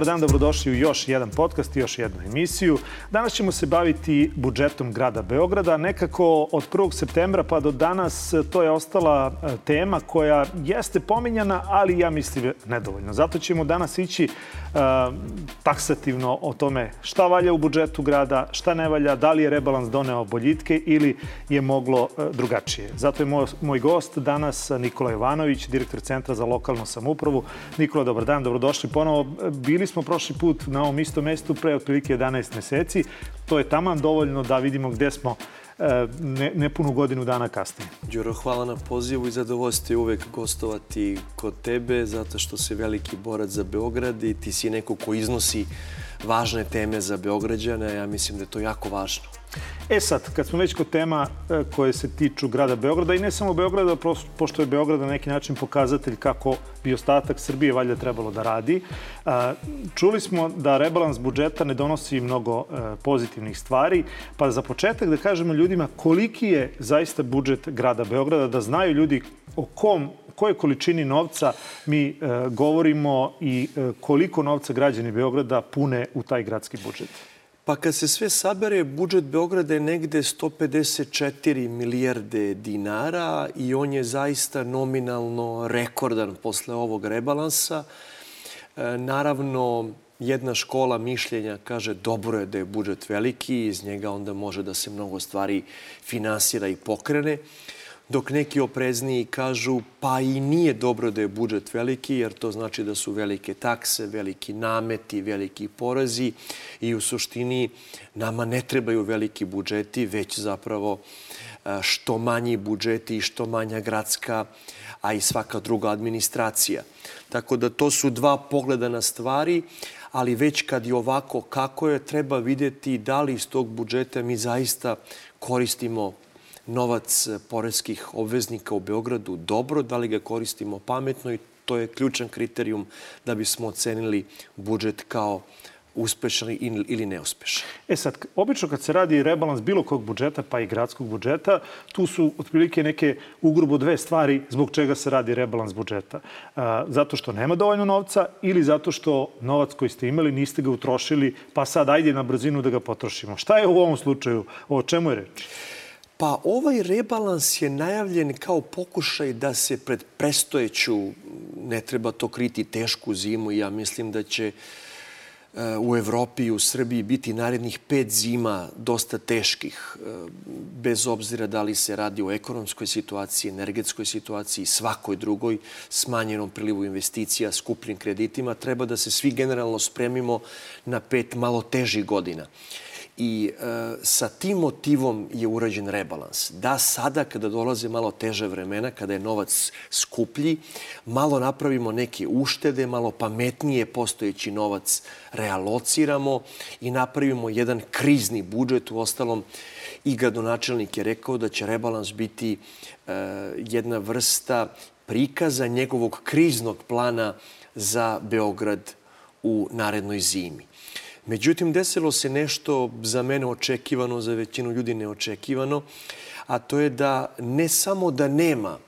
Dobar dan, dobrodošli u još jedan podcast i još jednu emisiju. Danas ćemo se baviti budžetom grada Beograda. Nekako od 1. septembra pa do danas to je ostala e, tema koja jeste pominjana, ali ja mislim nedovoljno. Zato ćemo danas ići uh, taksativno o tome šta valja u budžetu grada, šta ne valja, da li je rebalans doneo boljitke ili je moglo uh, drugačije. Zato je moj, moj gost danas Nikola Jovanović, direktor Centra za lokalnu samupravu. Nikola, dobar dan, dobrodošli ponovo. Bili smo prošli put na ovom istom mestu pre otprilike 11 meseci. To je taman dovoljno da vidimo gde smo e, ne, nepunu godinu dana kasnije. Đuro, hvala na pozivu i zadovoljstvo je uvek gostovati kod tebe, zato što si veliki borac za Beograd i ti si neko ko iznosi važne teme za Beograđane. Ja mislim da je to jako važno. E sad, kad smo već kod tema e, koje se tiču grada Beograda i ne samo Beograda, pošto je Beograd na neki način pokazatelj kako bi ostatak Srbije valjda trebalo da radi, čuli smo da rebalans budžeta ne donosi mnogo e, pozitivnih stvari, pa za početak da kažemo ljudima koliki je zaista budžet grada Beograda, da znaju ljudi o kom kojoj količini novca mi e, govorimo i koliko novca građani Beograda pune u taj gradski budžet. Pa kad se sve sabere, budžet Beograda je negde 154 milijarde dinara i on je zaista nominalno rekordan posle ovog rebalansa. E, naravno, jedna škola mišljenja kaže dobro je da je budžet veliki, iz njega onda može da se mnogo stvari finansira i pokrene dok neki oprezniji kažu pa i nije dobro da je budžet veliki, jer to znači da su velike takse, veliki nameti, veliki porezi i u suštini nama ne trebaju veliki budžeti, već zapravo e, što manji budžeti i što manja gradska, a i svaka druga administracija. Tako da to su dva pogleda na stvari, ali već kad je ovako kako je, treba videti da li iz tog budžeta mi zaista koristimo novac poreskih obveznika u Beogradu dobro, da li ga koristimo pametno i to je ključan kriterijum da bismo ocenili budžet kao uspešan ili neuspešan. E sad, obično kad se radi rebalans bilo kog budžeta, pa i gradskog budžeta, tu su otprilike neke ugrubo dve stvari zbog čega se radi rebalans budžeta. zato što nema dovoljno novca ili zato što novac koji ste imali niste ga utrošili, pa sad ajde na brzinu da ga potrošimo. Šta je u ovom slučaju? O čemu je reč? Pa ovaj rebalans je najavljen kao pokušaj da se pred prestojeću, ne treba to kriti, tešku zimu. Ja mislim da će e, u Evropi i u Srbiji biti narednih pet zima dosta teških, e, bez obzira da li se radi o ekonomskoj situaciji, energetskoj situaciji, svakoj drugoj, smanjenom prilivu investicija, skupljim kreditima. Treba da se svi generalno spremimo na pet malo težih godina. I e, sa tim motivom je urađen rebalans. Da sada, kada dolaze malo teže vremena, kada je novac skuplji, malo napravimo neke uštede, malo pametnije postojeći novac realociramo i napravimo jedan krizni budžet. U ostalom, i gradonačelnik je rekao da će rebalans biti e, jedna vrsta prikaza njegovog kriznog plana za Beograd u narednoj zimi. Međutim, desilo se nešto za mene očekivano, za većinu ljudi neočekivano, a to je da ne samo da nema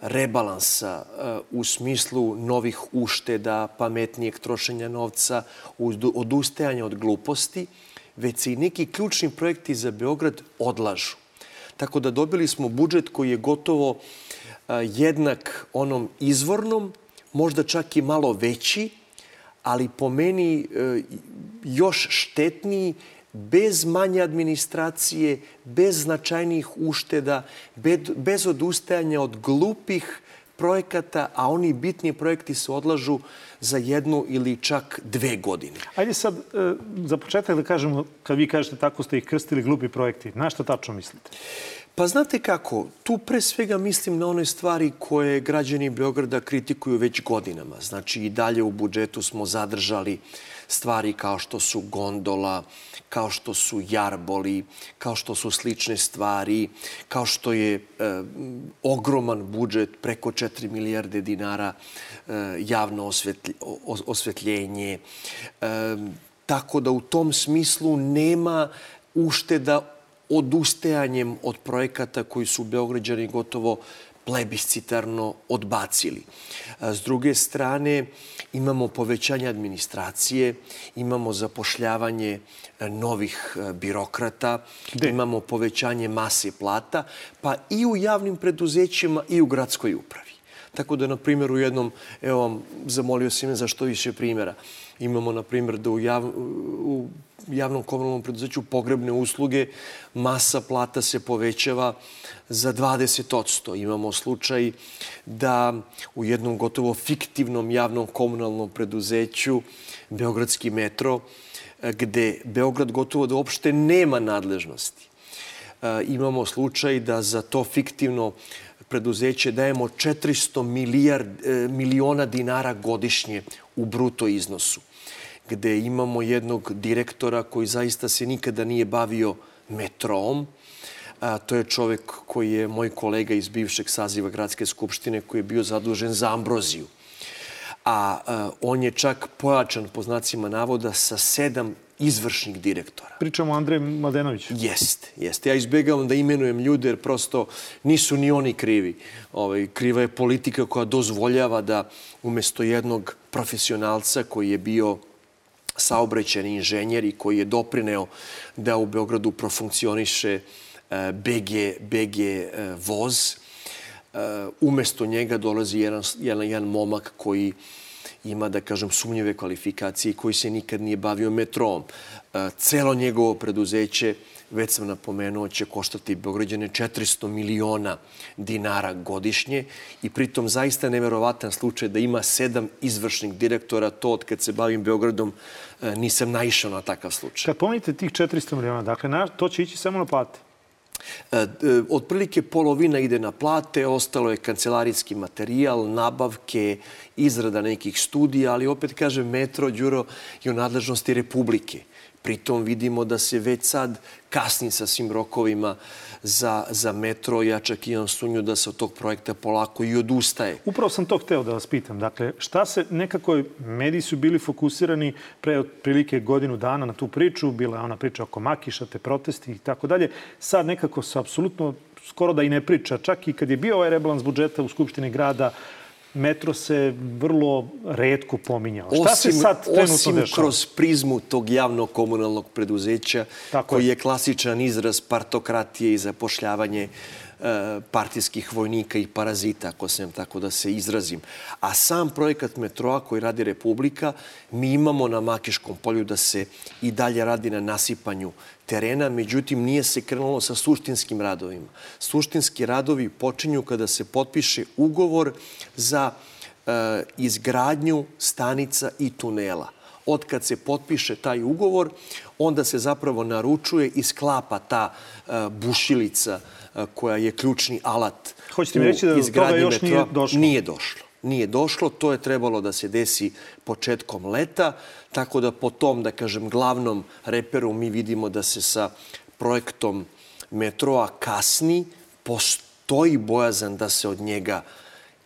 rebalansa uh, u smislu novih ušteda, pametnijeg trošenja novca, odustajanja od gluposti, već se i neki ključni projekti za Beograd odlažu. Tako da dobili smo budžet koji je gotovo uh, jednak onom izvornom, možda čak i malo veći, ali po meni e, još štetniji, bez manje administracije, bez značajnijih ušteda, bez odustajanja od glupih projekata, a oni bitni projekti se odlažu za jednu ili čak dve godine. Ajde sad, e, za početak da kažemo, kad vi kažete tako ste ih krstili glupi projekti, na što tačno mislite? Pa znate kako, tu pre svega mislim na one stvari koje građani Beograda kritikuju već godinama. Znači i dalje u budžetu smo zadržali stvari kao što su gondola, kao što su jarboli, kao što su slične stvari, kao što je e, ogroman budžet, preko 4 milijarde dinara, e, javno osvetlj, osvetljenje. E, tako da u tom smislu nema ušteda odustajanjem od projekata koji su Beograđani gotovo plebiscitarno odbacili. S druge strane, imamo povećanje administracije, imamo zapošljavanje novih birokrata, De. imamo povećanje mase plata, pa i u javnim preduzećima i u gradskoj upravi. Tako da, na primjer, u jednom, evo vam, zamolio sam za što više primjera. Imamo, na primjer, da u, jav, u javnom komunalnom preduzeću pogrebne usluge masa plata se povećava za 20%. Imamo slučaj da u jednom gotovo fiktivnom javnom komunalnom preduzeću Beogradski metro, gde Beograd gotovo da uopšte nema nadležnosti. E, imamo slučaj da za to fiktivno preduzeće dajemo 400 milijard, e, miliona dinara godišnje u bruto iznosu gde imamo jednog direktora koji zaista se nikada nije bavio metrom. A, to je čovek koji je moj kolega iz bivšeg saziva Gradske skupštine koji je bio zadužen za ambroziju. A, a on je čak pojačan po znacima navoda sa sedam izvršnih direktora. Pričamo o Andreju Mladenoviću. Jeste, jeste. Ja izbegavam da imenujem ljude jer prosto nisu ni oni krivi. Ovaj, kriva je politika koja dozvoljava da umesto jednog profesionalca koji je bio saobraćeni inženjer i koji je doprineo da u Beogradu profunkcioniše BG, e, BG e, voz. E, umesto njega dolazi jedan, jedan, jedan momak koji ima, da kažem, sumnjive kvalifikacije koji se nikad nije bavio metrom. Celo njegovo preduzeće već sam napomenuo, će koštati Beograđane 400 miliona dinara godišnje i pritom zaista neverovatan slučaj da ima sedam izvršnih direktora. To od kad se bavim Beogradom e, nisam naišao na takav slučaj. Kad pomenite tih 400 miliona, dakle, to će ići samo na plate? E, e, otprilike polovina ide na plate, ostalo je kancelarijski materijal, nabavke, izrada nekih studija, ali opet kažem, metro, Đuro je u nadležnosti Republike. Pritom vidimo da se već sad kasni sa svim rokovima za, za metro. Ja čak imam sunju da se od tog projekta polako i odustaje. Upravo sam to hteo da vas pitam. Dakle, šta se nekako, mediji su bili fokusirani pre otprilike godinu dana na tu priču. Bila je ona priča oko Makiša, te protesti i tako dalje. Sad nekako se apsolutno skoro da i ne priča. Čak i kad je bio ovaj rebalans budžeta u Skupštini grada, metro se vrlo redko pominjao. Šta osim, se sad trenutno osim dešava? kroz prizmu tog javnog komunalnog preduzeća, Tako koji je. je klasičan izraz partokratije i zapošljavanje E, partijskih vojnika i parazita, ako sam tako da se izrazim. A sam projekat metroa koji radi Republika, mi imamo na Makiškom polju da se i dalje radi na nasipanju terena, međutim nije se krenulo sa suštinskim radovima. Suštinski radovi počinju kada se potpiše ugovor za e, izgradnju stanica i tunela. Od kad se potpiše taj ugovor, onda se zapravo naručuje i sklapa ta e, bušilica koja je ključni alat Hoćete mi reći da do toga još metroa. nije došlo? Nije došlo. Nije došlo, to je trebalo da se desi početkom leta, tako da po tom, da kažem, glavnom reperu mi vidimo da se sa projektom metroa kasni, postoji bojazan da se od njega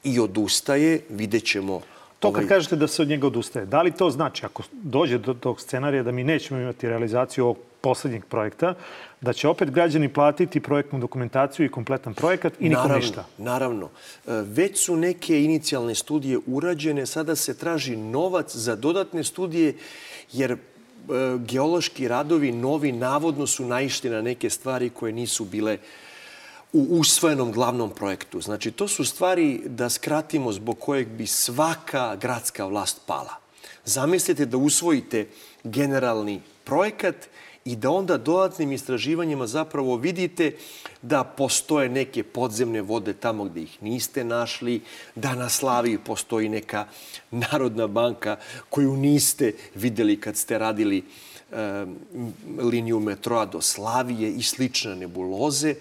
i odustaje, vidjet ćemo To kad ovaj... kažete da se od njega odustaje, da li to znači, ako dođe do tog scenarija da mi nećemo imati realizaciju ovog poslednjeg projekta, da će opet građani platiti projektnu dokumentaciju i kompletan projekat i nikom naravno, ništa. Naravno. E, već su neke inicijalne studije urađene, sada se traži novac za dodatne studije, jer e, geološki radovi novi navodno su naišli na neke stvari koje nisu bile u usvojenom glavnom projektu. Znači, to su stvari da skratimo zbog kojeg bi svaka gradska vlast pala. Zamislite da usvojite generalni projekat i da onda dodatnim istraživanjima zapravo vidite da postoje neke podzemne vode tamo gde ih niste našli, da na Slaviji postoji neka Narodna banka koju niste videli kad ste radili e, liniju metroa do Slavije i slične nebuloze.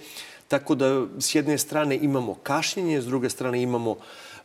Tako da s jedne strane imamo kašnjenje, s druge strane imamo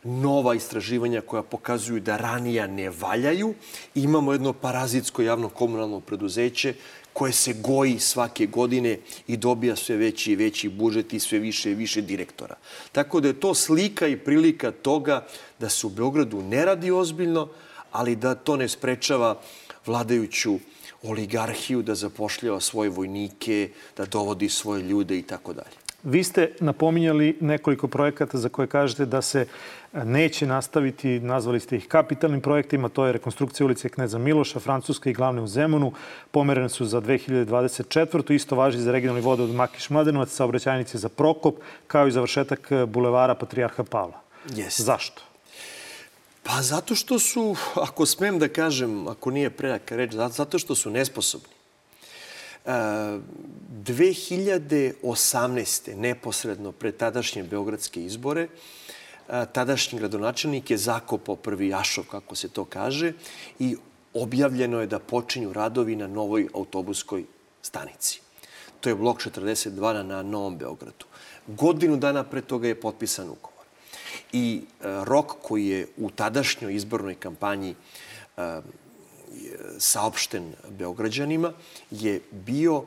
nova istraživanja koja pokazuju da ranija ne valjaju. Imamo jedno parazitsko javno komunalno preduzeće koje se goji svake godine i dobija sve veći i veći budžet i sve više i više direktora. Tako da je to slika i prilika toga da se u Beogradu ne radi ozbiljno, ali da to ne sprečava vladajuću oligarhiju da zapošljava svoje vojnike, da dovodi svoje ljude i tako dalje. Vi ste napominjali nekoliko projekata za koje kažete da se neće nastaviti, nazvali ste ih kapitalnim projektima, to je rekonstrukcija ulice Kneza Miloša, Francuska i glavne u Zemunu, pomerene su za 2024. Isto važi za regionalni vode od Makiš Mladenovac, saobraćajnice za Prokop, kao i završetak bulevara Patrijarha Pavla. Yes. Zašto? Pa zato što su, ako smem da kažem, ako nije prejaka reč, zato što su nesposobni. 2018. neposredno pred tadašnje beogradske izbore, tadašnji gradonačelnik je zakopao prvi jašov, kako se to kaže, i objavljeno je da počinju radovi na novoj autobuskoj stanici. To je blok 42 na Novom Beogradu. Godinu dana pre toga je potpisan ugovor. I rok koji je u tadašnjoj izbornoj kampanji saopšten Beograđanima je bio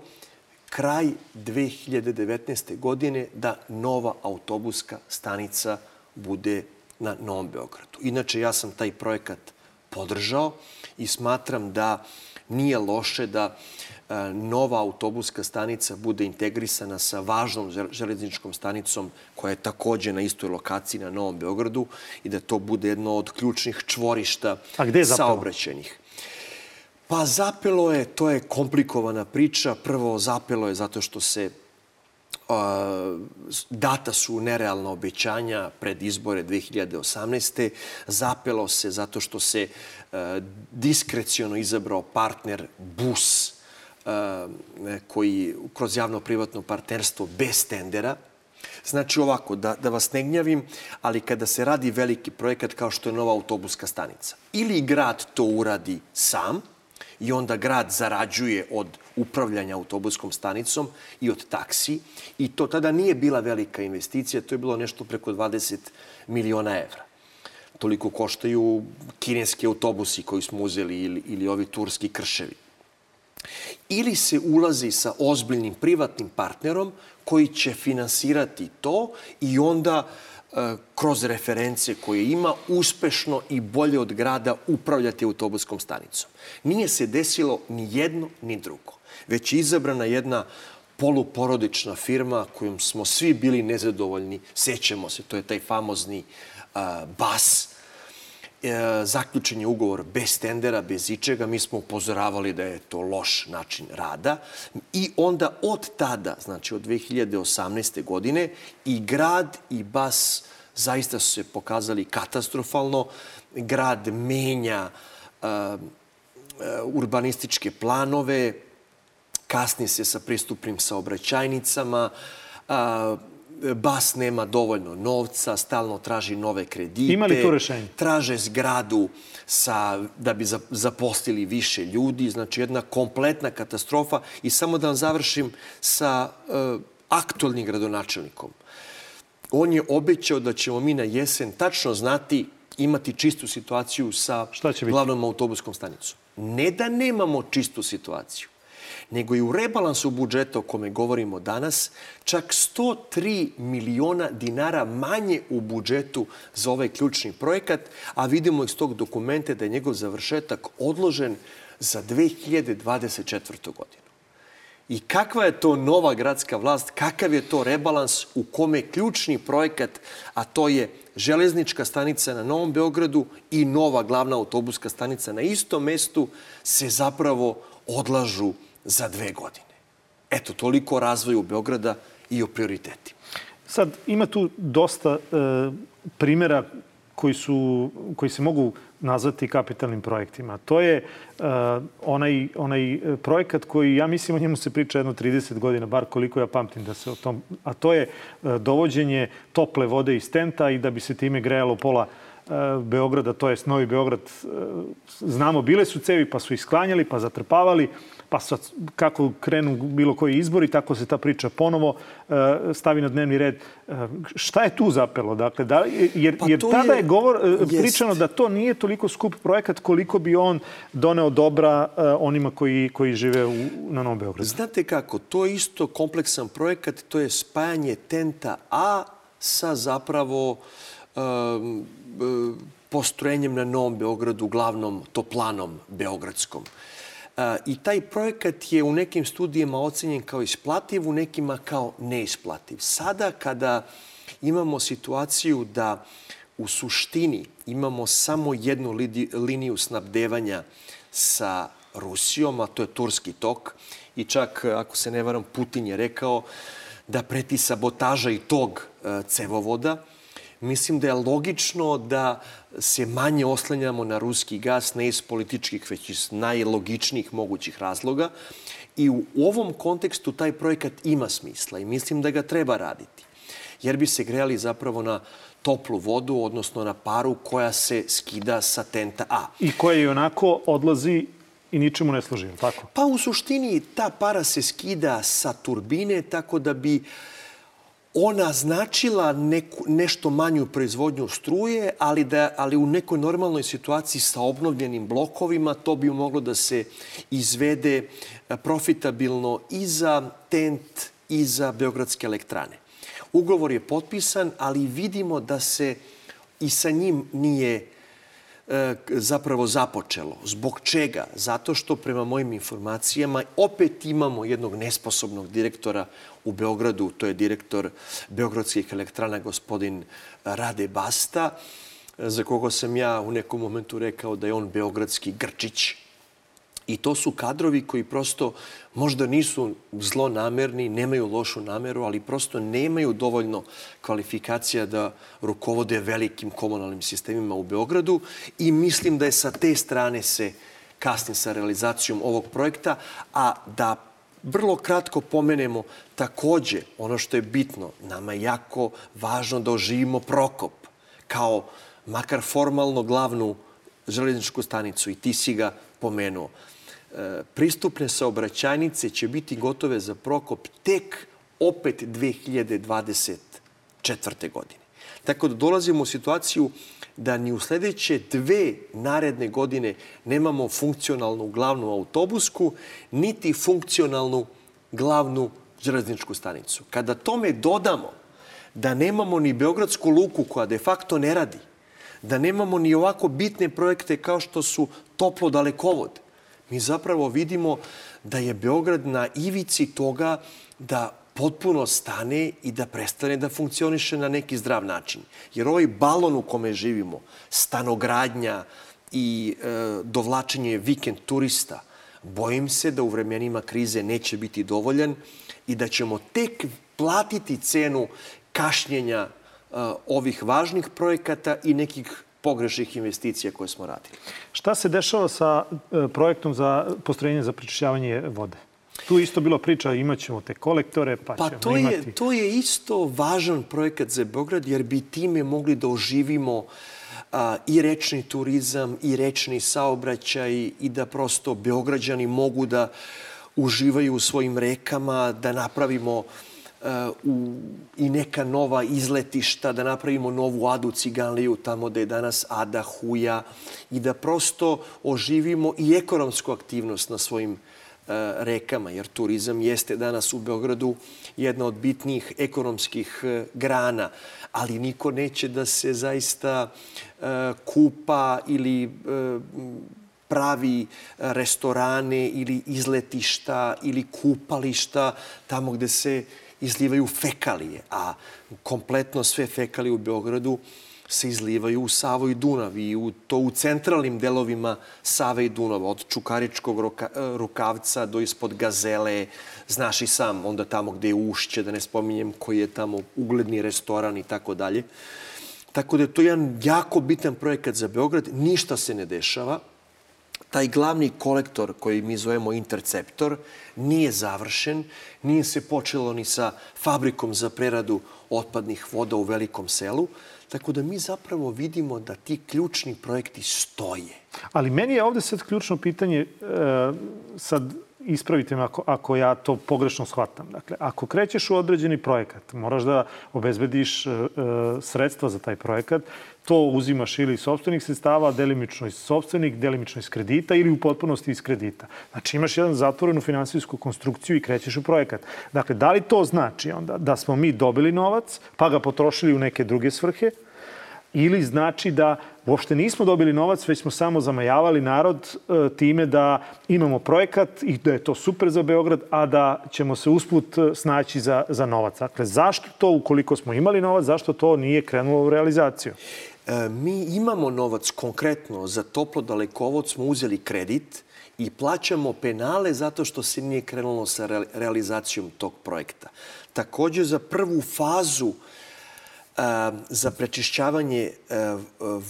kraj 2019. godine da nova autobuska stanica bude na Novom Beogradu. Inače, ja sam taj projekat podržao i smatram da nije loše da e, nova autobuska stanica bude integrisana sa važnom železničkom stanicom koja je takođe na istoj lokaciji na Novom Beogradu i da to bude jedno od ključnih čvorišta saobraćenih. Pa zapelo je, to je komplikovana priča. Prvo zapelo je zato što se data su nerealna obećanja pred izbore 2018. Zapelo se zato što se diskreciono izabrao partner BUS, koji kroz javno-privatno partnerstvo bez tendera, Znači ovako, da, da vas ne gnjavim, ali kada se radi veliki projekat kao što je nova autobuska stanica, ili grad to uradi sam, i onda grad zarađuje od upravljanja autobuskom stanicom i od taksi. I to tada nije bila velika investicija, to je bilo nešto preko 20 miliona evra. Toliko koštaju kineski autobusi koji smo uzeli ili, ili ovi turski krševi. Ili se ulazi sa ozbiljnim privatnim partnerom koji će finansirati to i onda E, kroz reference koje ima, uspešno i bolje od grada upravljati autobuskom stanicom. Nije se desilo ni jedno ni drugo, već izabrana jedna poluporodična firma kojom smo svi bili nezadovoljni. Sećamo se, to je taj famozni uh, BAS. E, zaključen je ugovor bez tendera, bez ičega. Mi smo upozoravali da je to loš način rada. I onda od tada, znači od 2018. godine, i grad i BAS zaista su se pokazali katastrofalno. Grad menja uh, urbanističke planove, kasni se sa pristupnim saobraćajnicama, uh, Bas nema dovoljno novca, stalno traži nove kredite. Ima li tu rešenje? Traže zgradu sa, da bi zaposlili više ljudi. Znači, jedna kompletna katastrofa. I samo da vam završim sa uh, aktualnim gradonačelnikom. On je obećao da ćemo mi na jesen tačno znati imati čistu situaciju sa glavnom autobuskom stanicom. Ne da nemamo čistu situaciju, nego i u rebalansu budžeta o kome govorimo danas, čak 103 miliona dinara manje u budžetu za ovaj ključni projekat, a vidimo iz tog dokumenta da je njegov završetak odložen za 2024. godinu. I kakva je to nova gradska vlast, kakav je to rebalans u kome ključni projekat, a to je železnička stanica na Novom Beogradu i nova glavna autobuska stanica na istom mestu, se zapravo odlažu za dve godine. Eto, toliko o razvoju Beograda i o prioritetima. Sad, ima tu dosta e, primjera koji, su, koji se mogu nazvati kapitalnim projektima. To je uh, onaj, onaj projekat koji, ja mislim, o njemu se priča jedno 30 godina, bar koliko ja pamtim da se o tom... A to je uh, dovođenje tople vode iz tenta i da bi se time grejalo pola uh, Beograda, to je Novi Beograd. Uh, znamo, bile su cevi, pa su ih sklanjali, pa zatrpavali, pa sad kako krenu bilo koji izbori, tako se ta priča ponovo uh, stavi na dnevni red. Uh, šta je tu zapelo? Dakle, da, jer, pa jer tada je, je govor, uh, pričano da to nije toliko skup projekat koliko bi on doneo dobra onima koji, koji žive u, na Novom Beogradu. Znate kako, to je isto kompleksan projekat, to je spajanje tenta A sa zapravo um, postrojenjem na Novom Beogradu, glavnom toplanom beogradskom. I taj projekat je u nekim studijama ocenjen kao isplativ, u nekima kao neisplativ. Sada kada imamo situaciju da u suštini imamo samo jednu liniju snabdevanja sa Rusijom, a to je Turski tok, i čak, ako se ne varam, Putin je rekao da preti sabotaža i tog e, cevovoda, mislim da je logično da se manje oslanjamo na ruski gas, ne iz političkih, već iz najlogičnijih mogućih razloga. I u ovom kontekstu taj projekat ima smisla i mislim da ga treba raditi. Jer bi se grejali zapravo na toplu vodu, odnosno na paru koja se skida sa tenta A. I koja i onako odlazi i ničemu ne služi, tako? Pa u suštini ta para se skida sa turbine, tako da bi uh, ona značila neku, nešto manju proizvodnju struje, ali, da, ali u nekoj normalnoj situaciji sa obnovljenim blokovima to bi moglo da se izvede e, profitabilno i za TENT i za Beogradske elektrane. Ugovor je potpisan, ali vidimo da se i sa njim nije zapravo započelo. Zbog čega? Zato što prema mojim informacijama opet imamo jednog nesposobnog direktora u Beogradu, to je direktor Beogradskih elektrana, gospodin Rade Basta, za koga sam ja u nekom momentu rekao da je on beogradski Grčić, I to su kadrovi koji prosto možda nisu zlonamerni, nemaju lošu nameru, ali prosto nemaju dovoljno kvalifikacija da rukovode velikim komunalnim sistemima u Beogradu. I mislim da je sa te strane se kasni sa realizacijom ovog projekta, a da vrlo kratko pomenemo takođe ono što je bitno, nama je jako važno da oživimo Prokop kao makar formalno glavnu železničku stanicu i ti si ga pomenuo pristupne saobraćajnice će biti gotove za Prokop tek opet 2024. godine. Tako da dolazimo u situaciju da ni u sledeće dve naredne godine nemamo funkcionalnu glavnu autobusku, niti funkcionalnu glavnu železničku stanicu. Kada tome dodamo da nemamo ni Beogradsku luku koja de facto ne radi, da nemamo ni ovako bitne projekte kao što su toplo dalekovod, mi zapravo vidimo da je Beograd na ivici toga da potpuno stane i da prestane da funkcioniše na neki zdrav način. Jer ovaj balon u kome živimo, stanogradnja i e, dovlačenje vikend turista, bojim se da u vremenima krize neće biti dovoljan i da ćemo tek platiti cenu kašnjenja e, ovih važnih projekata i nekih pogrešnih investicija koje smo radili. Šta se dešava sa e, projektom za postrojenje za prečišćavanje vode? Tu isto bilo priča, imaćemo te kolektore, pa, pa ćemo to imati... Je, to je isto važan projekat za Beograd, jer bi time mogli da oživimo a, i rečni turizam, i rečni saobraćaj, i da prosto Beograđani mogu da uživaju u svojim rekama, da napravimo u, i neka nova izletišta, da napravimo novu Adu Ciganliju tamo da je danas Ada Huja i da prosto oživimo i ekonomsku aktivnost na svojim uh, rekama, jer turizam jeste danas u Beogradu jedna od bitnijih ekonomskih uh, grana, ali niko neće da se zaista uh, kupa ili pravi restorane ili izletišta ili kupališta tamo gde se izlivaju fekalije, a kompletno sve fekalije u Beogradu se izlivaju u Savo i Dunav i u, to u centralnim delovima Save i Dunava, od Čukaričkog roka, rukavca do ispod Gazele, znaš i sam, onda tamo gde je Ušće, da ne spominjem koji je tamo ugledni restoran i tako dalje. Tako da je to jedan jako bitan projekat za Beograd, ništa se ne dešava, taj glavni kolektor koji mi zovemo interceptor nije završen, nije se počelo ni sa fabrikom za preradu otpadnih voda u velikom selu, tako da mi zapravo vidimo da ti ključni projekti stoje. Ali meni je ovde sad ključno pitanje, e, sad ispravite me ako, ako ja to pogrešno shvatam. Dakle, ako krećeš u određeni projekat, moraš da obezbediš e, e, sredstva za taj projekat, to uzimaš ili iz sobstvenih sredstava, delimično iz sobstvenih, delimično iz kredita ili u potpunosti iz kredita. Znači imaš jedan zatvorenu finansijsku konstrukciju i krećeš u projekat. Dakle, da li to znači onda da smo mi dobili novac, pa ga potrošili u neke druge svrhe, ili znači da uopšte nismo dobili novac, već smo samo zamajavali narod e, time da imamo projekat i da je to super za Beograd, a da ćemo se usput e, snaći za, za novac. Dakle, zašto to, ukoliko smo imali novac, zašto to nije krenulo u realizaciju? E, mi imamo novac konkretno za toplo dalekovod, smo uzeli kredit i plaćamo penale zato što se nije krenulo sa realizacijom tog projekta. Takođe, za prvu fazu za prečišćavanje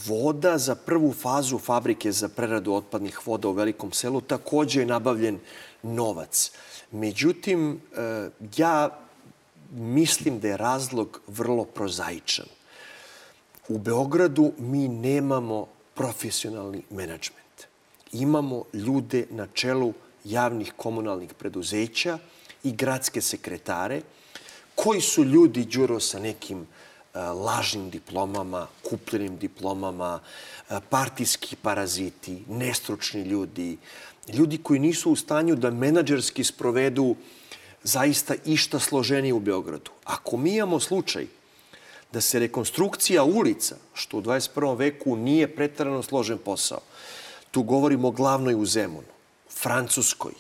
voda za prvu fazu fabrike za preradu otpadnih voda u Velikom selu takođe je nabavljen novac. Međutim, ja mislim da je razlog vrlo prozaičan. U Beogradu mi nemamo profesionalni menadžment. Imamo ljude na čelu javnih komunalnih preduzeća i gradske sekretare, koji su ljudi, Đuro, sa nekim lažnim diplomama, kupljenim diplomama, e, partijski paraziti, nestručni ljudi, ljudi koji nisu u stanju da menadžerski sprovedu zaista išta složenije u Beogradu. Ako mi imamo slučaj da se rekonstrukcija ulica, što u 21. veku nije pretarano složen posao, tu govorimo o glavnoj u Zemunu, Francuskoj,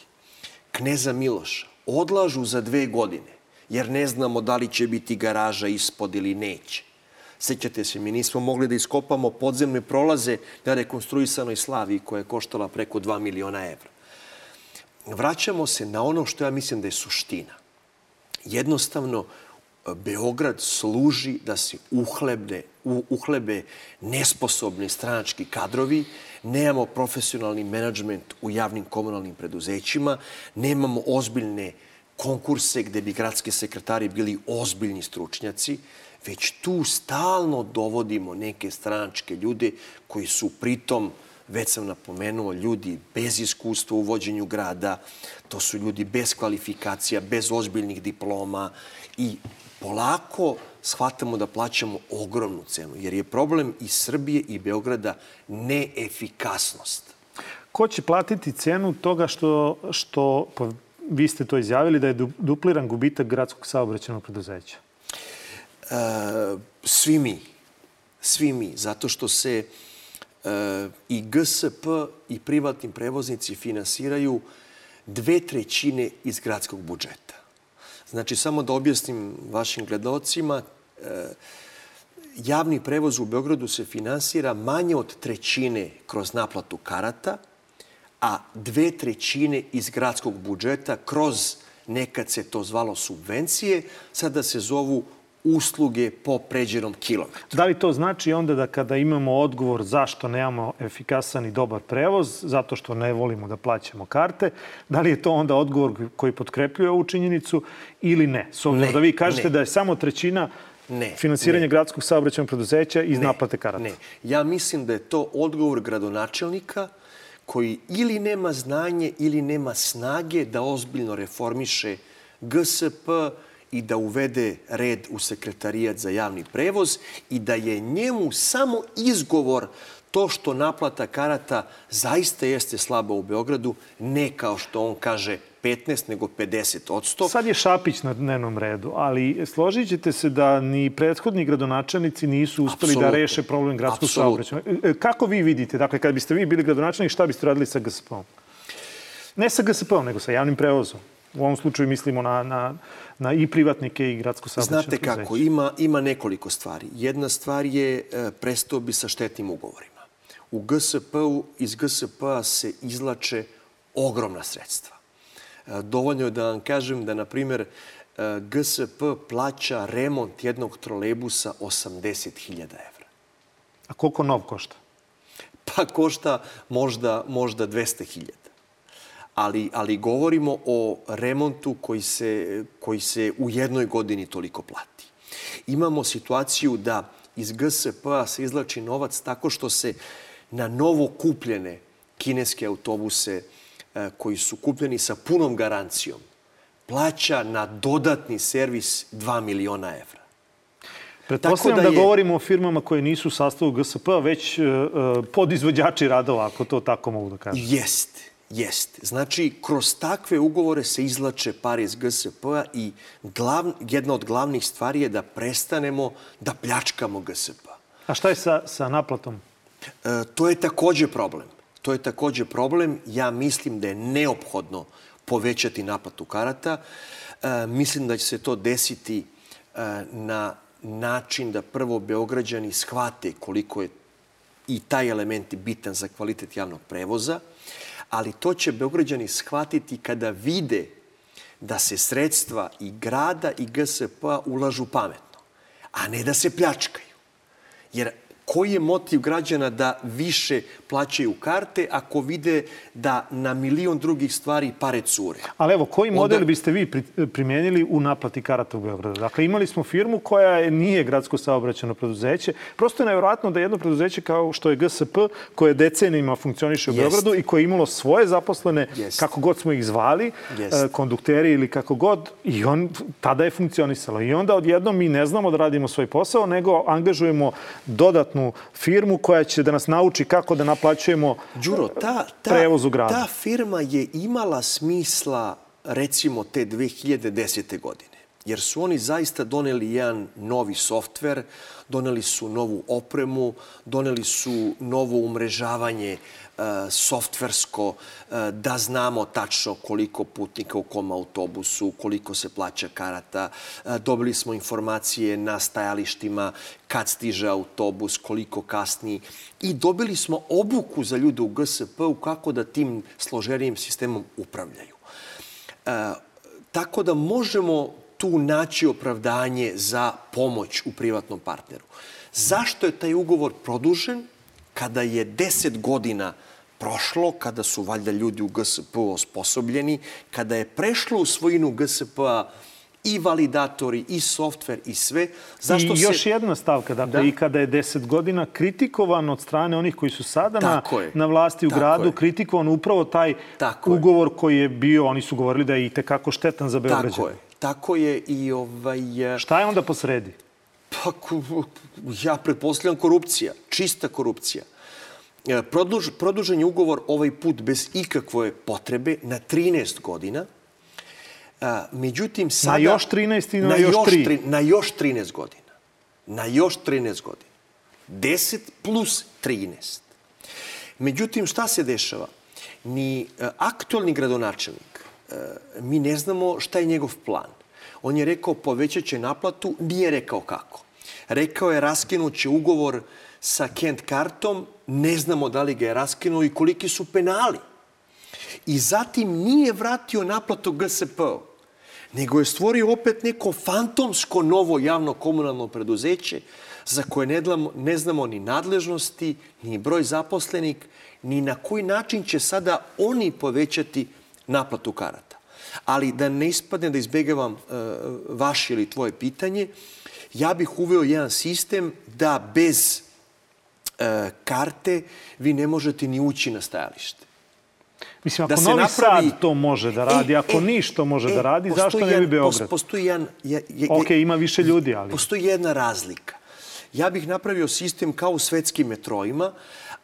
Kneza Miloša, odlažu za dve godine jer ne znamo da li će biti garaža ispod ili neće. Sećate se, mi nismo mogli da iskopamo podzemne prolaze na rekonstruisanoj Slaviji koja je koštala preko 2 miliona evra. Vraćamo se na ono što ja mislim da je suština. Jednostavno, Beograd služi da se uhlebne, uhlebe nesposobni stranački kadrovi, nemamo profesionalni menadžment u javnim komunalnim preduzećima, nemamo ozbiljne konkurse gde bi gradski sekretari bili ozbiljni stručnjaci, već tu stalno dovodimo neke stranačke ljude koji su pritom, već sam napomenuo, ljudi bez iskustva u vođenju grada, to su ljudi bez kvalifikacija, bez ozbiljnih diploma i polako shvatamo da plaćamo ogromnu cenu, jer je problem i Srbije i Beograda neefikasnost. Ko će platiti cenu toga što, što vi ste to izjavili da je dupliran gubitak gradskog saobraćenog preduzeća? E, svi mi. Svi mi. Zato što se e, i GSP i privatni prevoznici finansiraju dve trećine iz gradskog budžeta. Znači, samo da objasnim vašim gledalcima, e, javni prevoz u Beogradu se finansira manje od trećine kroz naplatu karata – a dve trećine iz gradskog budžeta kroz, nekad se to zvalo subvencije, sada se zovu usluge po pređenom kilometru. Da li to znači onda da kada imamo odgovor zašto nemamo efikasan i dobar prevoz, zato što ne volimo da plaćamo karte, da li je to onda odgovor koji potkrepljuje ovu činjenicu ili ne? S obzirom da vi kažete ne. da je samo trećina ne, finansiranje ne. gradskog saobraćajnog preduzeća iz ne, naplate karata. Ne, ja mislim da je to odgovor gradonačelnika, koji ili nema znanje ili nema snage da ozbiljno reformiše GSP i da uvede red u sekretarijat za javni prevoz i da je njemu samo izgovor to što naplata karata zaista jeste slaba u Beogradu, ne kao što on kaže 15, nego 50 od 100. Sad je Šapić na dnevnom redu, ali složit ćete se da ni prethodni gradonačelnici nisu uspeli Absolutno. da reše problem gradskog saobraćaja. E, kako vi vidite? Dakle, kad biste vi bili gradonačelnik, šta biste radili sa GSP-om? Ne sa GSP-om, nego sa javnim prevozom. U ovom slučaju mislimo na, na, na i privatnike i gradsko saobraćajno Znate kako, ima, ima nekoliko stvari. Jedna stvar je e, prestao bi sa štetnim ugovorima. U GSP-u, iz GSP-a se izlače ogromna sredstva. Dovoljno je da vam kažem da, na primer, GSP plaća remont jednog trolebusa 80.000 evra. A koliko nov košta? Pa košta možda, možda 200.000. Ali, ali govorimo o remontu koji se, koji se u jednoj godini toliko plati. Imamo situaciju da iz GSP-a se izlači novac tako što se na novo kupljene kineske autobuse, e, koji su kupljeni sa punom garancijom plaća na dodatni servis 2 miliona evra. Pretpostavljam da, da je... govorimo o firmama koje nisu u sastavu GSP, već uh, podizvođači radova, ako to tako mogu da kažem. Jeste, jeste. Znači, kroz takve ugovore se izlače pare iz GSP-a i glav, jedna od glavnih stvari je da prestanemo da pljačkamo GSP. A šta je sa, sa naplatom? E, to je takođe problem. To je takođe problem. Ja mislim da je neophodno povećati naplatu karata. E, mislim da će se to desiti e, na način da prvo Beograđani shvate koliko je i taj element bitan za kvalitet javnog prevoza, ali to će Beograđani shvatiti kada vide da se sredstva i grada i GSP ulažu pametno, a ne da se pljačkaju. Jer koji je motiv građana da više plaćaju karte ako vide da na milion drugih stvari pare cure? Ali evo, koji model Onda... biste vi primijenili u naplati karata u Beogradu? Dakle, imali smo firmu koja nije gradsko saobraćeno preduzeće. Prosto je nevjerojatno da jedno preduzeće kao što je GSP, koje decenijima funkcioniše u Jest. Beogradu i koje je imalo svoje zaposlene, Jest. kako god smo ih zvali, Jest. E, kondukteri ili kako god, i on tada je funkcionisalo. I onda odjednom mi ne znamo da radimo svoj posao, nego angažujemo dodatno privatnu firmu koja će da nas nauči kako da naplaćujemo Đuro, ta, ta, prevoz u gradu. Ta firma je imala smisla recimo te 2010. godine. Jer su oni zaista doneli jedan novi softver, doneli su novu opremu, doneli su novo umrežavanje E, softversko, e, da znamo tačno koliko putnika u kom autobusu, koliko se plaća karata. E, dobili smo informacije na stajalištima kad stiže autobus, koliko kasni i dobili smo obuku za ljude u GSP-u kako da tim složenijim sistemom upravljaju. Tako da možemo tu naći opravdanje za pomoć u privatnom partneru. Zašto je taj ugovor produžen? Kada je 10 godina prošlo, kada su valjda ljudi u GSP osposobljeni, kada je prešlo u svojinu GSP-a i validatori, i softver, i sve. Zašto I još se... jedna stavka, dakle, da? i kada je 10 godina kritikovan od strane onih koji su sada na, na vlasti u Tako gradu, je. kritikovan upravo taj Tako ugovor je. koji je bio, oni su govorili da je i tekako štetan za Beograđane. Tako je. Tako je i ovaj... Šta je onda posredi? Pa, ja pretpostavljam korupcija, čista korupcija. E, produž, produžen je ugovor ovaj put bez ikakve potrebe na 13 godina. A, e, međutim, sada... Na još 13 i na, na još 3? na još 13 godina. Na još 13 godina. 10 plus 13. Međutim, šta se dešava? Ni e, aktualni gradonačelnik, mi ne znamo šta je njegov plan. On je rekao povećat će naplatu, nije rekao kako. Rekao je raskinuće ugovor sa Kent kartom, ne znamo da li ga je raskinuo i koliki su penali. I zatim nije vratio naplatu GSP, nego je stvorio opet neko fantomsko novo javno komunalno preduzeće za koje ne, ne znamo ni nadležnosti, ni broj zaposlenik, ni na koji način će sada oni povećati naplatu karata. Ali da ne ispadne da izbegavam uh, vaše ili tvoje pitanje, ja bih uveo jedan sistem da bez e, karte, vi ne možete ni ući na stajalište. Mislim, ako da Novi napravi... Sad to može da radi, e, ako e, ništa može e, da radi, zašto ne bi Beograd? Postoji jedan... Je, je, ok, ima više ljudi, ali... Postoji jedna razlika. Ja bih napravio sistem kao u svetskim metrojima,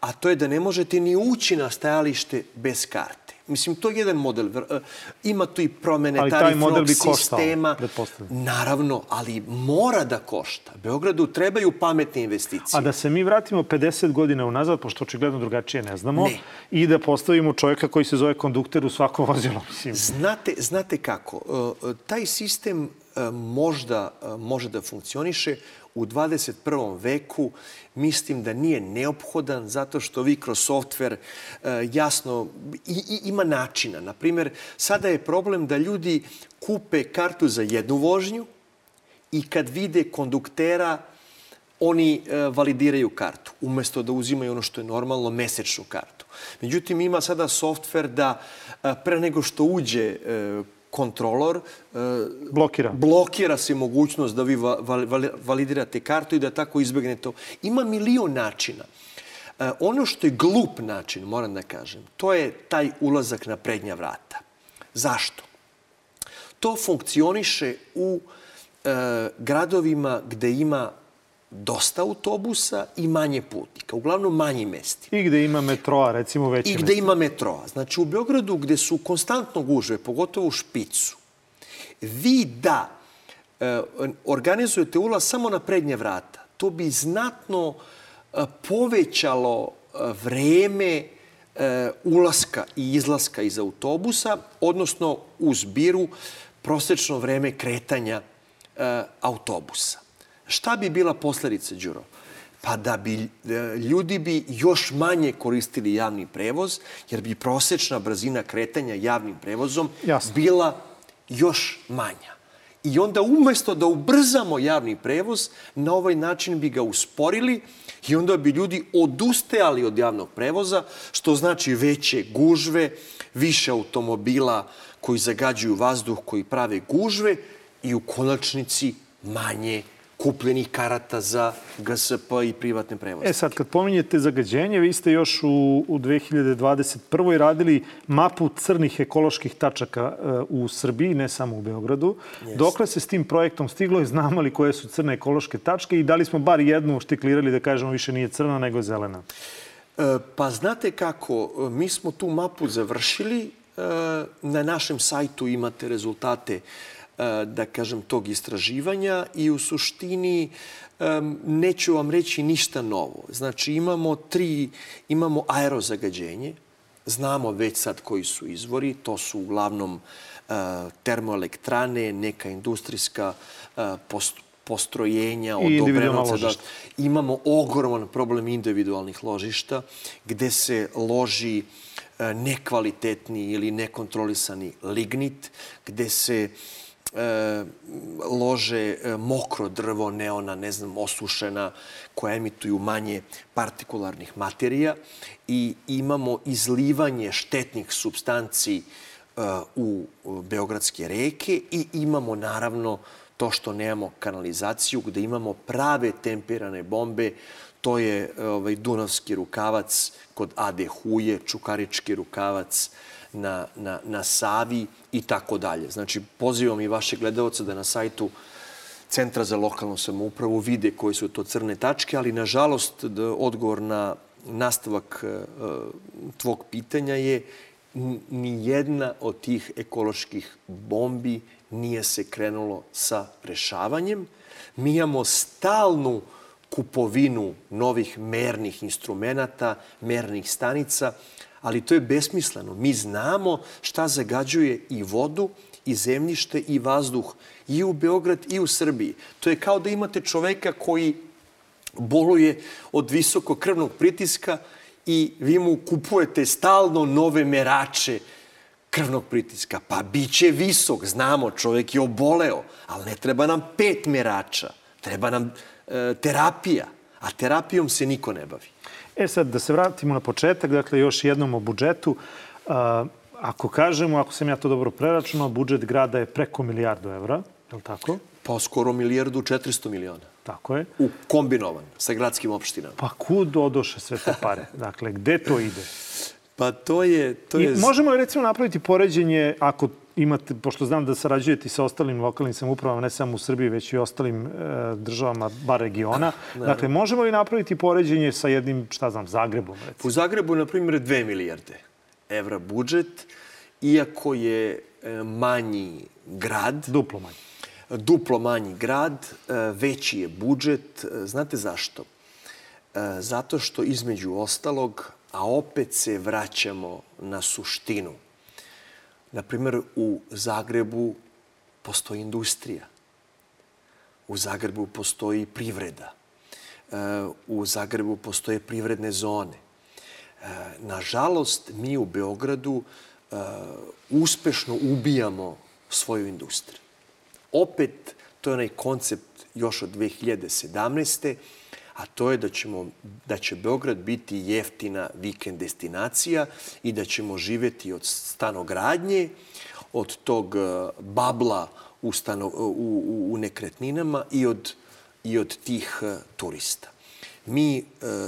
a to je da ne možete ni ući na stajalište bez karte. Mislim, to je jedan model. E, ima tu i promene ali tarifnog taj bi sistema. Koštao, Naravno, ali mora da košta. Beogradu trebaju pametne investicije. A da se mi vratimo 50 godina unazad, pošto očigledno drugačije ne znamo, ne. i da postavimo čovjeka koji se zove kondukter u svako vozilo. Mislim. Znate, znate kako? E, taj sistem e, možda može da funkcioniše u 21. veku mislim da nije neophodan zato što vi kroz softver e, jasno i, i, ima načina. Naprimer, sada je problem da ljudi kupe kartu za jednu vožnju i kad vide konduktera oni e, validiraju kartu, umesto da uzimaju ono što je normalno, mesečnu kartu. Međutim, ima sada softver da e, pre nego što uđe e, kontrolor e, blokira. blokira se mogućnost da vi validirate kartu i da tako izbegnete to. Ima milion načina. E, ono što je glup način, moram da kažem, to je taj ulazak na prednja vrata. Zašto? To funkcioniše u e, gradovima gde ima dosta autobusa i manje putnika, uglavnom manji mesti. I gde ima metroa, recimo veće I gde ima metroa. Znači u Beogradu gde su konstantno gužve, pogotovo u Špicu, vi da e, organizujete ulaz samo na prednje vrata, to bi znatno e, povećalo e, vreme e, ulaska i izlaska iz autobusa, odnosno u zbiru prosečno vreme kretanja e, autobusa. Šta bi bila posledica, Đuro? Pa da bi e, ljudi bi još manje koristili javni prevoz, jer bi prosečna brzina kretanja javnim prevozom Jasno. bila još manja. I onda umesto da ubrzamo javni prevoz, na ovaj način bi ga usporili i onda bi ljudi odustajali od javnog prevoza, što znači veće gužve, više automobila koji zagađuju vazduh, koji prave gužve i u konačnici manje kupljenih karata za GSP i privatne prevoze. E sad, kad pominjete zagađenje, vi ste još u, u 2021. radili mapu crnih ekoloških tačaka uh, u Srbiji, ne samo u Beogradu. Yes. Dokle se s tim projektom stiglo i znamo li koje su crne ekološke tačke i da li smo bar jednu štiklirali da kažemo više nije crna nego zelena? E, pa znate kako, mi smo tu mapu završili. E, na našem sajtu imate rezultate E, da kažem, tog istraživanja i u suštini neću vam reći ništa novo. Znači imamo tri, imamo aerozagađenje, znamo već sad koji su izvori, to su uglavnom e, termoelektrane, neka industrijska e, postrojenja, individualna ložišta. Da, imamo ogroman problem individualnih ložišta gde se loži nekvalitetni ili nekontrolisani lignit, gde se uh, e, lože e, mokro drvo, neona, ne znam, osušena, koja emituju manje partikularnih materija i imamo izlivanje štetnih substanci e, u Beogradske reke i imamo naravno to što nemamo kanalizaciju, gde imamo prave temperane bombe, to je ovaj, Dunavski rukavac kod Ade Huje, Čukarički rukavac, na, na, na Savi i tako dalje. Znači, pozivam i vaše gledalce da na sajtu Centra za lokalnu samoupravu vide koje su to crne tačke, ali nažalost odgovor na nastavak e, tvog pitanja je ni jedna od tih ekoloških bombi nije se krenulo sa rešavanjem. Mi imamo stalnu kupovinu novih mernih instrumenta, mernih stanica, ali to je besmisleno. Mi znamo šta zagađuje i vodu, i zemljište, i vazduh, i u Beograd, i u Srbiji. To je kao da imate čoveka koji boluje od visokog krvnog pritiska i vi mu kupujete stalno nove merače krvnog pritiska. Pa biće visok, znamo, čovek je oboleo, ali ne treba nam pet merača, treba nam e, terapija, a terapijom se niko ne bavi. E sad, da se vratimo na početak, dakle, još jednom o budžetu. Ako kažemo, ako sam ja to dobro preračunao, budžet grada je preko milijardu evra, je li tako? Pa skoro milijardu 400 miliona. Tako je. U kombinovan sa gradskim opštinama. Pa kud odoše sve te pare? Dakle, gde to ide? Pa to je... To je... I možemo recimo napraviti poređenje, ako imate, pošto znam da sarađujete sa ostalim lokalnim samoupravama, ne samo u Srbiji, već i ostalim e, državama, bar regiona. Da, dakle, možemo li napraviti poređenje sa jednim, šta znam, Zagrebom? Recimo? U Zagrebu, na primjer, 2 milijarde evra budžet, iako je e, manji grad. Duplo manji. Duplo manji grad, e, veći je budžet. E, znate zašto? Zato što između ostalog, a opet se vraćamo na suštinu – Na primer, u Zagrebu postoji industrija. U Zagrebu postoji privreda. E, u Zagrebu postoje privredne zone. E, nažalost, mi u Beogradu e, uspešno ubijamo svoju industriju. Opet, to je onaj koncept još od 2017 a to je da, ćemo, da će Beograd biti jeftina vikend destinacija i da ćemo živeti od stanogradnje, od tog e, babla u, stano, u, u, u nekretninama i od, i od tih e, turista. Mi e,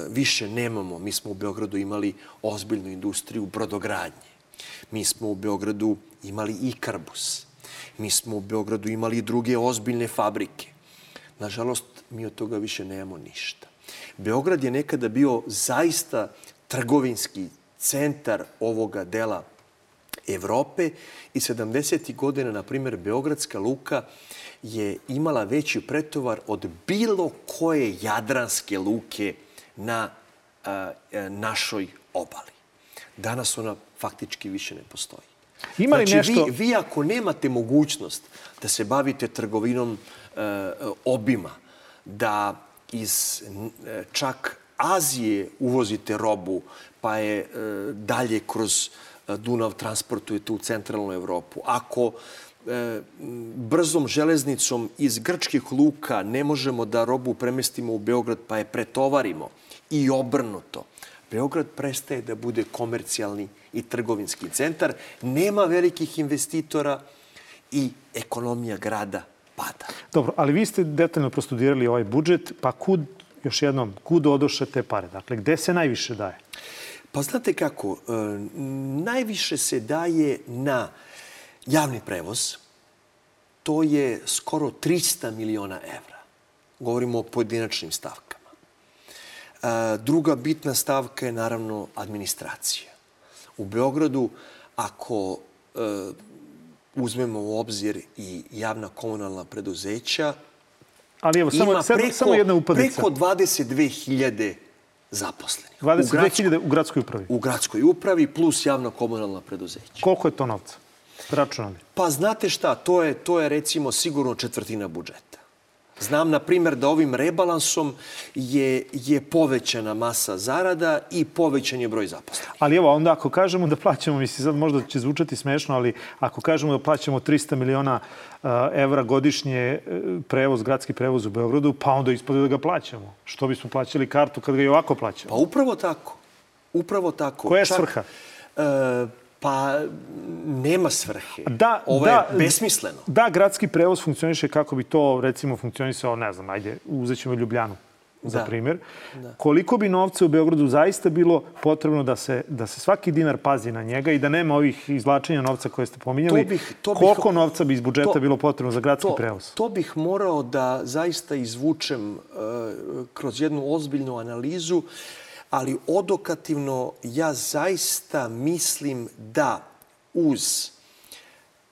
više nemamo, mi smo u Beogradu imali ozbiljnu industriju brodogradnje. Mi smo u Beogradu imali i Karbus. Mi smo u Beogradu imali i druge ozbiljne fabrike. Nažalost, mi od toga više nemamo ništa. Beograd je nekada bio zaista trgovinski centar ovoga dela Evrope i 70. godina, na primjer, Beogradska luka je imala veći pretovar od bilo koje jadranske luke na a, a, našoj obali. Danas ona faktički više ne postoji. Ima li znači, nešto... vi, vi ako nemate mogućnost da se bavite trgovinom e, obima, da iz e, čak Azije uvozite robu, pa je e, dalje kroz e, Dunav transportujete u centralnu Evropu. Ako e, brzom železnicom iz grčkih luka ne možemo da robu premestimo u Beograd pa je pretovarimo i obrnuto, Beograd prestaje da bude komercijalni i trgovinski centar, nema velikih investitora i ekonomija grada pada. Dobro, ali vi ste detaljno prostudirali ovaj budžet, pa kud, još jednom, kud odoše te pare? Dakle, gde se najviše daje? Pa znate kako, e, najviše se daje na javni prevoz. To je skoro 300 miliona evra. Govorimo o pojedinačnim stavkama. E, druga bitna stavka je naravno administracija. U Beogradu, ako e, uzmemo u obzir i javna komunalna preduzeća, Ali evo, samo, ima samo, preko, samo jedna upadica. preko 22.000 zaposlenih. 22.000 u gradskoj upravi. u gradskoj upravi plus javna komunalna preduzeća. Koliko je to novca? Računali. Pa znate šta, to je, to je recimo sigurno četvrtina budžeta. Znam, na primjer, da ovim rebalansom je, je povećana masa zarada i povećan je broj zaposlenih. Ali evo, onda ako kažemo da plaćamo, mislim, sad možda će zvučati smešno, ali ako kažemo da plaćamo 300 miliona uh, evra godišnje uh, prevoz, gradski prevoz u Beogradu, pa onda ispode da ga plaćamo. Što bismo plaćali kartu kad ga i ovako plaćamo? Pa upravo tako. Upravo tako. Koja je svrha? E, pa nema svrhe. Da, Ovo da, je besmisleno. Da, gradski prevoz funkcioniše kako bi to, recimo, funkcionisao, ne znam, ajde, uzet ćemo Ljubljanu za Da. primjer. Koliko bi novca u Beogradu zaista bilo potrebno da se, da se svaki dinar pazi na njega i da nema ovih izvlačenja novca koje ste pominjali? To bih- to bih- Koliko novca bi iz budžeta to- bilo potrebno za gradski to, prevoz? To bih morao da zaista izvučem uh, kroz jednu ozbiljnu analizu, ali odokativno ja zaista mislim da uz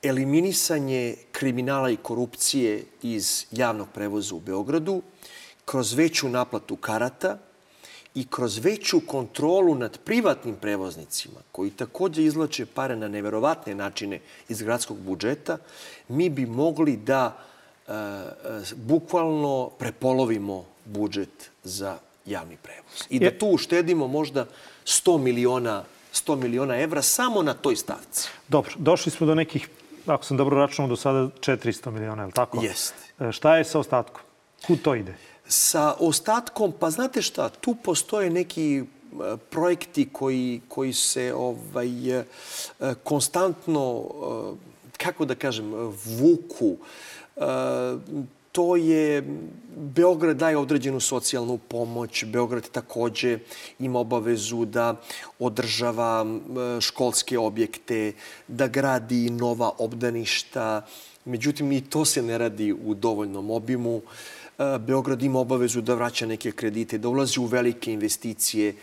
eliminisanje kriminala i korupcije iz javnog prevoza u Beogradu, kroz veću naplatu karata i kroz veću kontrolu nad privatnim prevoznicima, koji takođe izlače pare na neverovatne načine iz gradskog budžeta, mi bi mogli da e, e, bukvalno prepolovimo budžet za javni prevoz. I da tu uštedimo možda 100 miliona 100 miliona evra samo na toj stavci. Dobro, došli smo do nekih, ako sam dobro računao, do sada 400 miliona, je li tako? Jeste. Šta je sa ostatkom? Kud to ide? Sa ostatkom, pa znate šta, tu postoje neki e, projekti koji, koji se ovaj, e, konstantno, e, kako da kažem, vuku. To je, Beograd daje određenu socijalnu pomoć, Beograd takođe ima obavezu da održava školske objekte, da gradi nova obdaništa, međutim i to se ne radi u dovoljnom obimu. E, Beograd ima obavezu da vraća neke kredite, da ulazi u velike investicije. E,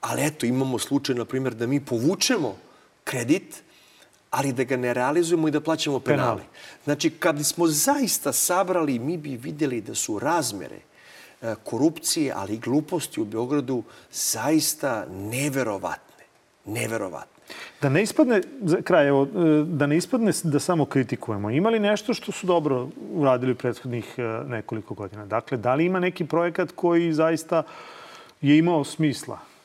Ali eto, imamo slučaj, na primjer, da mi povučemo kredit, ali da ga ne realizujemo i da plaćamo penale. Znači, kad smo zaista sabrali, mi bi vidjeli da su razmere e, korupcije, ali i gluposti u Beogradu zaista neverovatne. Neverovatne. Da ne ispadne, za kraj, evo, e, da ne ispadne da samo kritikujemo. Ima li nešto što su dobro uradili u prethodnih e, nekoliko godina? Dakle, da li ima neki projekat koji zaista je imao smisla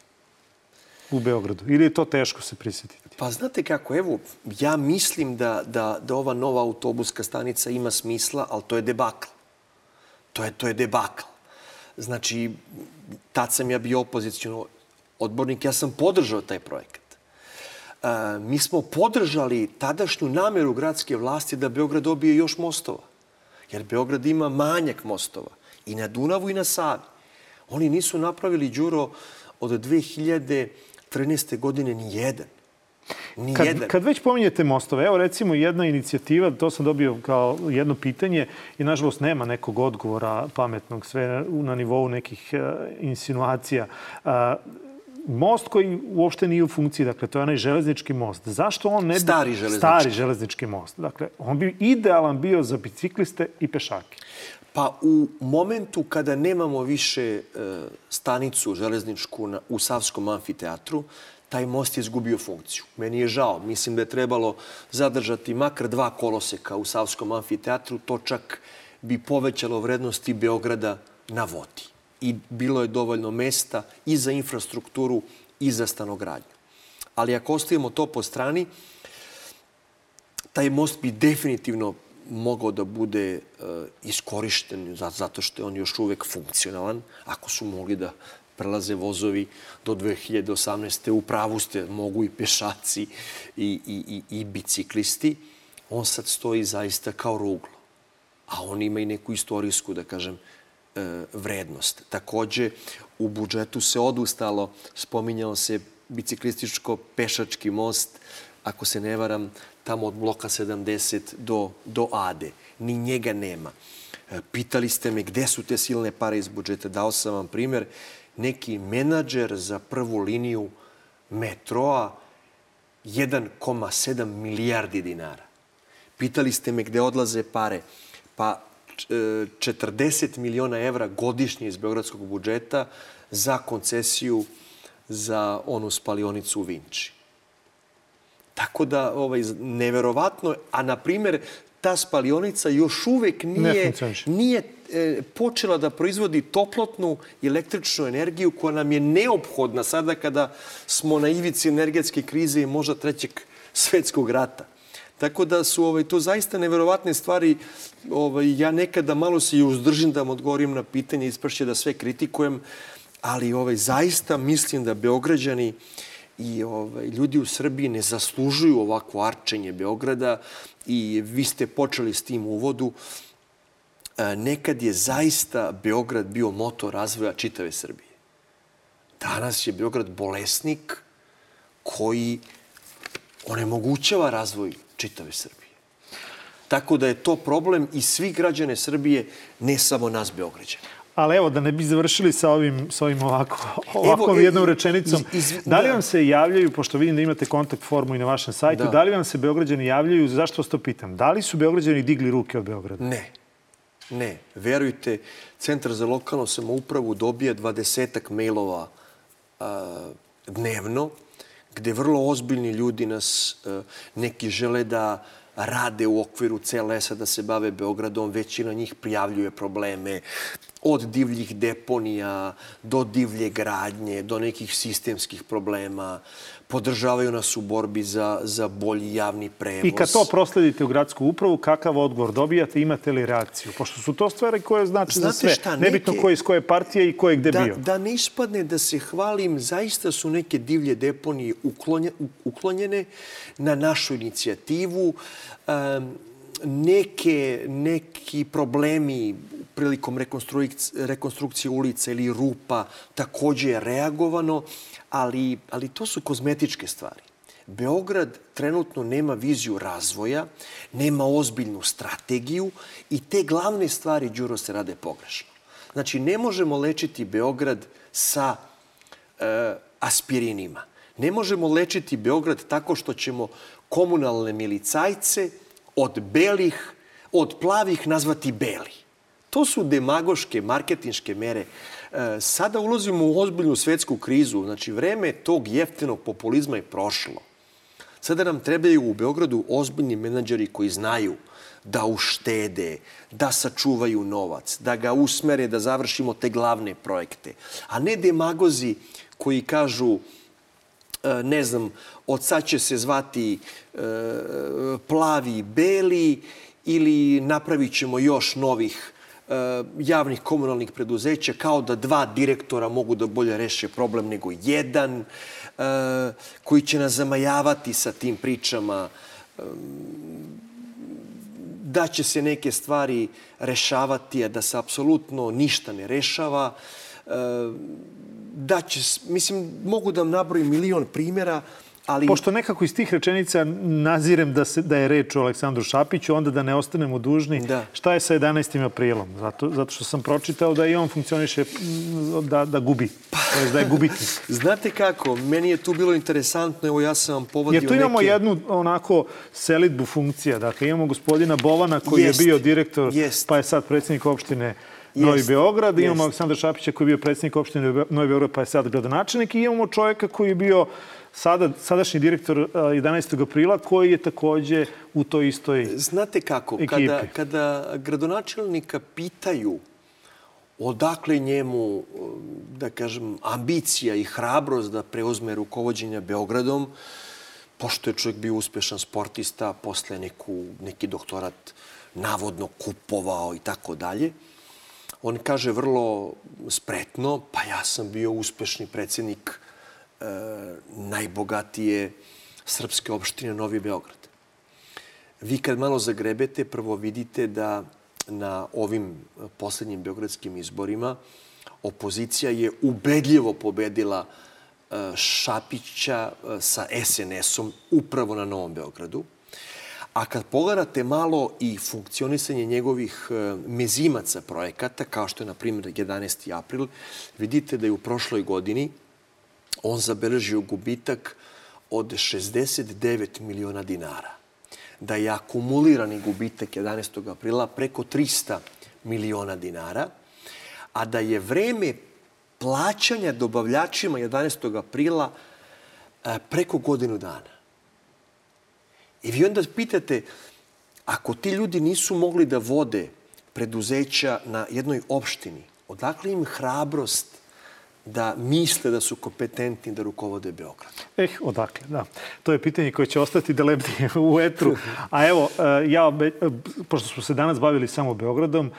u Beogradu? Ili je to teško se prisjetiti? Pa znate kako, evo, ja mislim da, da, da ova nova autobuska stanica ima smisla, ali to je debakl. To je, to je debakl. Znači, tad sam ja bio opozicijalno odbornik, ja sam podržao taj projekat. E, mi smo podržali tadašnju nameru gradske vlasti da Beograd dobije još mostova. Jer Beograd ima manjak mostova. I na Dunavu i na Savi. Oni nisu napravili, Đuro, od 2013. godine ni jedan. Ni kad, jedan. kad već pominjete mostove, evo recimo jedna inicijativa, to sam dobio kao jedno pitanje i nažalost nema nekog odgovora pametnog, sve na nivou nekih uh, insinuacija. Uh, most koji uopšte nije u funkciji, dakle, to je onaj železnički most. Zašto on ne bi... Stari železnički. Stari železnički most. Dakle, on bi idealan bio za bicikliste i pešake. Pa u momentu kada nemamo više e, stanicu železničku na, u Savskom amfiteatru, taj most je izgubio funkciju. Meni je žao. Mislim da je trebalo zadržati makar dva koloseka u Savskom amfiteatru. To čak bi povećalo vrednosti Beograda na vodi. I bilo je dovoljno mesta i za infrastrukturu i za stanogradnju. Ali ako ostavimo to po strani, taj most bi definitivno mogao da bude uh, iskorišten zato što je on još uvek funkcionalan, ako su mogli da prelaze vozovi do 2018. U pravu ste, mogu i pešaci i, i, i, i biciklisti. On sad stoji zaista kao ruglo. A on ima i neku istorijsku, da kažem, e, vrednost. Takođe, u budžetu se odustalo, spominjao se biciklističko-pešački most, ako se ne varam, tamo od bloka 70 do, do Ade. Ni njega nema. E, pitali ste me gde su te silne pare iz budžeta. Dao sam vam primer neki menadžer za prvu liniju metroa 1,7 milijardi dinara. Pitali ste me gde odlaze pare. Pa 40 e, miliona evra godišnje iz Beogradskog budžeta za koncesiju za onu spalionicu u Vinči. Tako da, ovaj, neverovatno, a na primer, ta spalionica još uvek nije, nije e, počela da proizvodi toplotnu električnu energiju koja nam je neophodna sada kada smo na ivici energetske krize i možda trećeg svetskog rata. Tako da su ovaj, to zaista neverovatne stvari. Ovaj, ja nekada malo se i uzdržim da vam odgovorim na pitanje, ispršće da sve kritikujem, ali ovaj, zaista mislim da Beograđani i ovaj, ljudi u Srbiji ne zaslužuju ovako arčenje Beograda i vi ste počeli s tim uvodu. E, nekad je zaista Beograd bio motor razvoja čitave Srbije. Danas je Beograd bolesnik koji onemogućava razvoj čitave Srbije. Tako da je to problem i svi građane Srbije, ne samo nas Beograđana. Ali evo, da ne bi završili sa ovim, sa ovim ovako, ovakvom evo, jednom rečenicom, iz, iz, da li vam se javljaju, pošto vidim da imate kontakt formu i na vašem sajtu, da, da li vam se Beograđani javljaju, zašto vas to pitam, da li su Beograđani digli ruke od Beograda? Ne. Ne. Verujte, Centar za lokalnu samoupravu dobija dvadesetak mailova a, dnevno, gde vrlo ozbiljni ljudi nas, a, neki žele da rade u okviru CLS-a da se bave Beogradom, većina njih prijavljuje probleme od divljih deponija do divlje gradnje, do nekih sistemskih problema. Podržavaju nas u borbi za, za bolji javni prevoz. I kad to prosledite u gradsku upravu, kakav odgovor dobijate, imate li reakciju? Pošto su to stvari koje znači Znate za sve. Šta, neke, Nebitno ko je iz koje partije i ko je gde da, bio. Da ne ispadne da se hvalim, zaista su neke divlje deponije uklonjene na našu inicijativu. Um, neke, neki problemi prilikom rekonstrukcije, ulica ili rupa takođe je reagovano, ali, ali to su kozmetičke stvari. Beograd trenutno nema viziju razvoja, nema ozbiljnu strategiju i te glavne stvari, Đuro, se rade pogrešno. Znači, ne možemo lečiti Beograd sa e, aspirinima. Ne možemo lečiti Beograd tako što ćemo komunalne milicajce od belih, od plavih nazvati beli. To su demagoške, marketinške mere. E, sada ulazimo u ozbiljnu svetsku krizu. Znači, vreme tog jeftinog populizma je prošlo. Sada nam trebaju u Beogradu ozbiljni menadžeri koji znaju da uštede, da sačuvaju novac, da ga usmere, da završimo te glavne projekte. A ne demagozi koji kažu e, ne znam, od sad će se zvati e, plavi beli ili napravit ćemo još novih javnih komunalnih preduzeća kao da dva direktora mogu da bolje reše problem nego jedan, e, koji će nas zamajavati sa tim pričama da će se neke stvari rešavati, a da se apsolutno ništa ne rešava. da će, mislim, mogu da vam nabrojim milion primjera, ali... Pošto nekako iz tih rečenica nazirem da, se, da je reč o Aleksandru Šapiću, onda da ne ostanemo dužni. Da. Šta je sa 11. aprilom? Zato, zato što sam pročitao da i on funkcioniše da, da gubi. Pa, da je gubitnik. Znate kako, meni je tu bilo interesantno, evo ja sam vam povodio Jer tu imamo neke... jednu onako selitbu funkcija. Dakle, imamo gospodina Bovana koji jest, je bio direktor, jest. pa je sad predsjednik opštine Novi Beograd, jest. imamo Aleksandra Šapića koji je bio predsjednik opštine Novi Beograd, pa je sad gradonačelnik i imamo čovjeka koji je bio sada, sadašnji direktor 11. aprila koji je takođe u toj istoj Znate kako, ekipi. kada, kada gradonačelnika pitaju odakle njemu, da kažem, ambicija i hrabrost da preuzme rukovodđenja Beogradom, pošto je čovjek bio uspešan sportista, posle neku, neki doktorat navodno kupovao i tako dalje, on kaže vrlo spretno, pa ja sam bio uspešni predsednik e, najbogatije srpske opštine Novi Beograd. Vi kad malo zagrebete, prvo vidite da na ovim poslednjim beogradskim izborima opozicija je ubedljivo pobedila e, Šapića e, sa SNS-om upravo na Novom Beogradu. A kad pogledate malo i funkcionisanje njegovih mezimaca projekata, kao što je, na primjer, 11. april, vidite da je u prošloj godini on zabeležio gubitak od 69 miliona dinara. Da je akumulirani gubitak 11. aprila preko 300 miliona dinara, a da je vreme plaćanja dobavljačima 11. aprila e, preko godinu dana. I vi onda pitate, ako ti ljudi nisu mogli da vode preduzeća na jednoj opštini, odakle im hrabrost da misle da su kompetentni da rukovode Beograd? Eh, odakle, da. To je pitanje koje će ostati da lebdi u etru. A evo, e, ja, e, pošto smo se danas bavili samo Beogradom,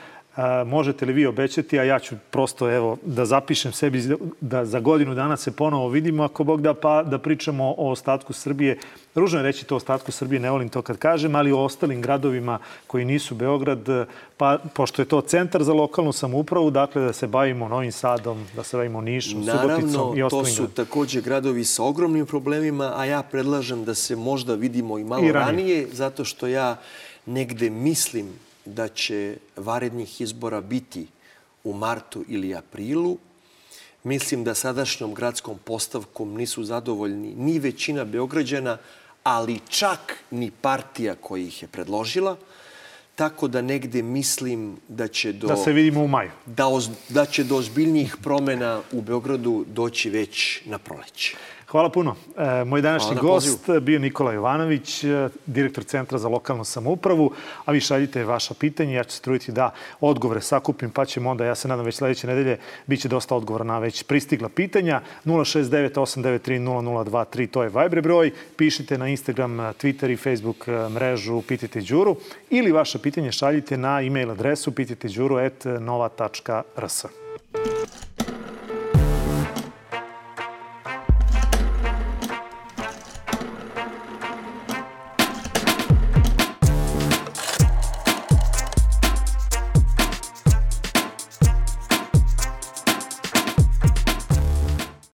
možete li vi obećati, a ja ću prosto evo, da zapišem sebi da za godinu dana se ponovo vidimo, ako Bog da, pa da pričamo o ostatku Srbije. Ružno je reći to o ostatku Srbije, ne volim to kad kažem, ali o ostalim gradovima koji nisu Beograd, pa pošto je to centar za lokalnu samoupravu, dakle da se bavimo Novim Sadom, da se bavimo Nišom, Naravno, Suboticom i ostalim Naravno, to su takođe gradovi sa ogromnim problemima, a ja predlažem da se možda vidimo i malo I ranije. ranije, zato što ja negde mislim da će varednih izbora biti u martu ili aprilu. Mislim da sadašnjom gradskom postavkom nisu zadovoljni ni većina Beograđana, ali čak ni partija koja ih je predložila. Tako da negde mislim da će do... Da se vidimo u maju. Da, oz, da će do ozbiljnijih promena u Beogradu doći već na proleće. Hvala puno. E, moj današnji gost bio Nikola Jovanović, e, direktor Centra za lokalnu samoupravu, a vi šaljite vaša pitanja. Ja ću se truditi da odgovore sakupim, pa ćemo onda, ja se nadam, već sledeće nedelje biće dosta odgovora na već pristigla pitanja. 069-893-0023, to je Viber broj. Pišite na Instagram, Twitter i Facebook e, mrežu Pitajte Đuru ili vaše pitanje šaljite na e-mail adresu pitajteđuru.nova.rs.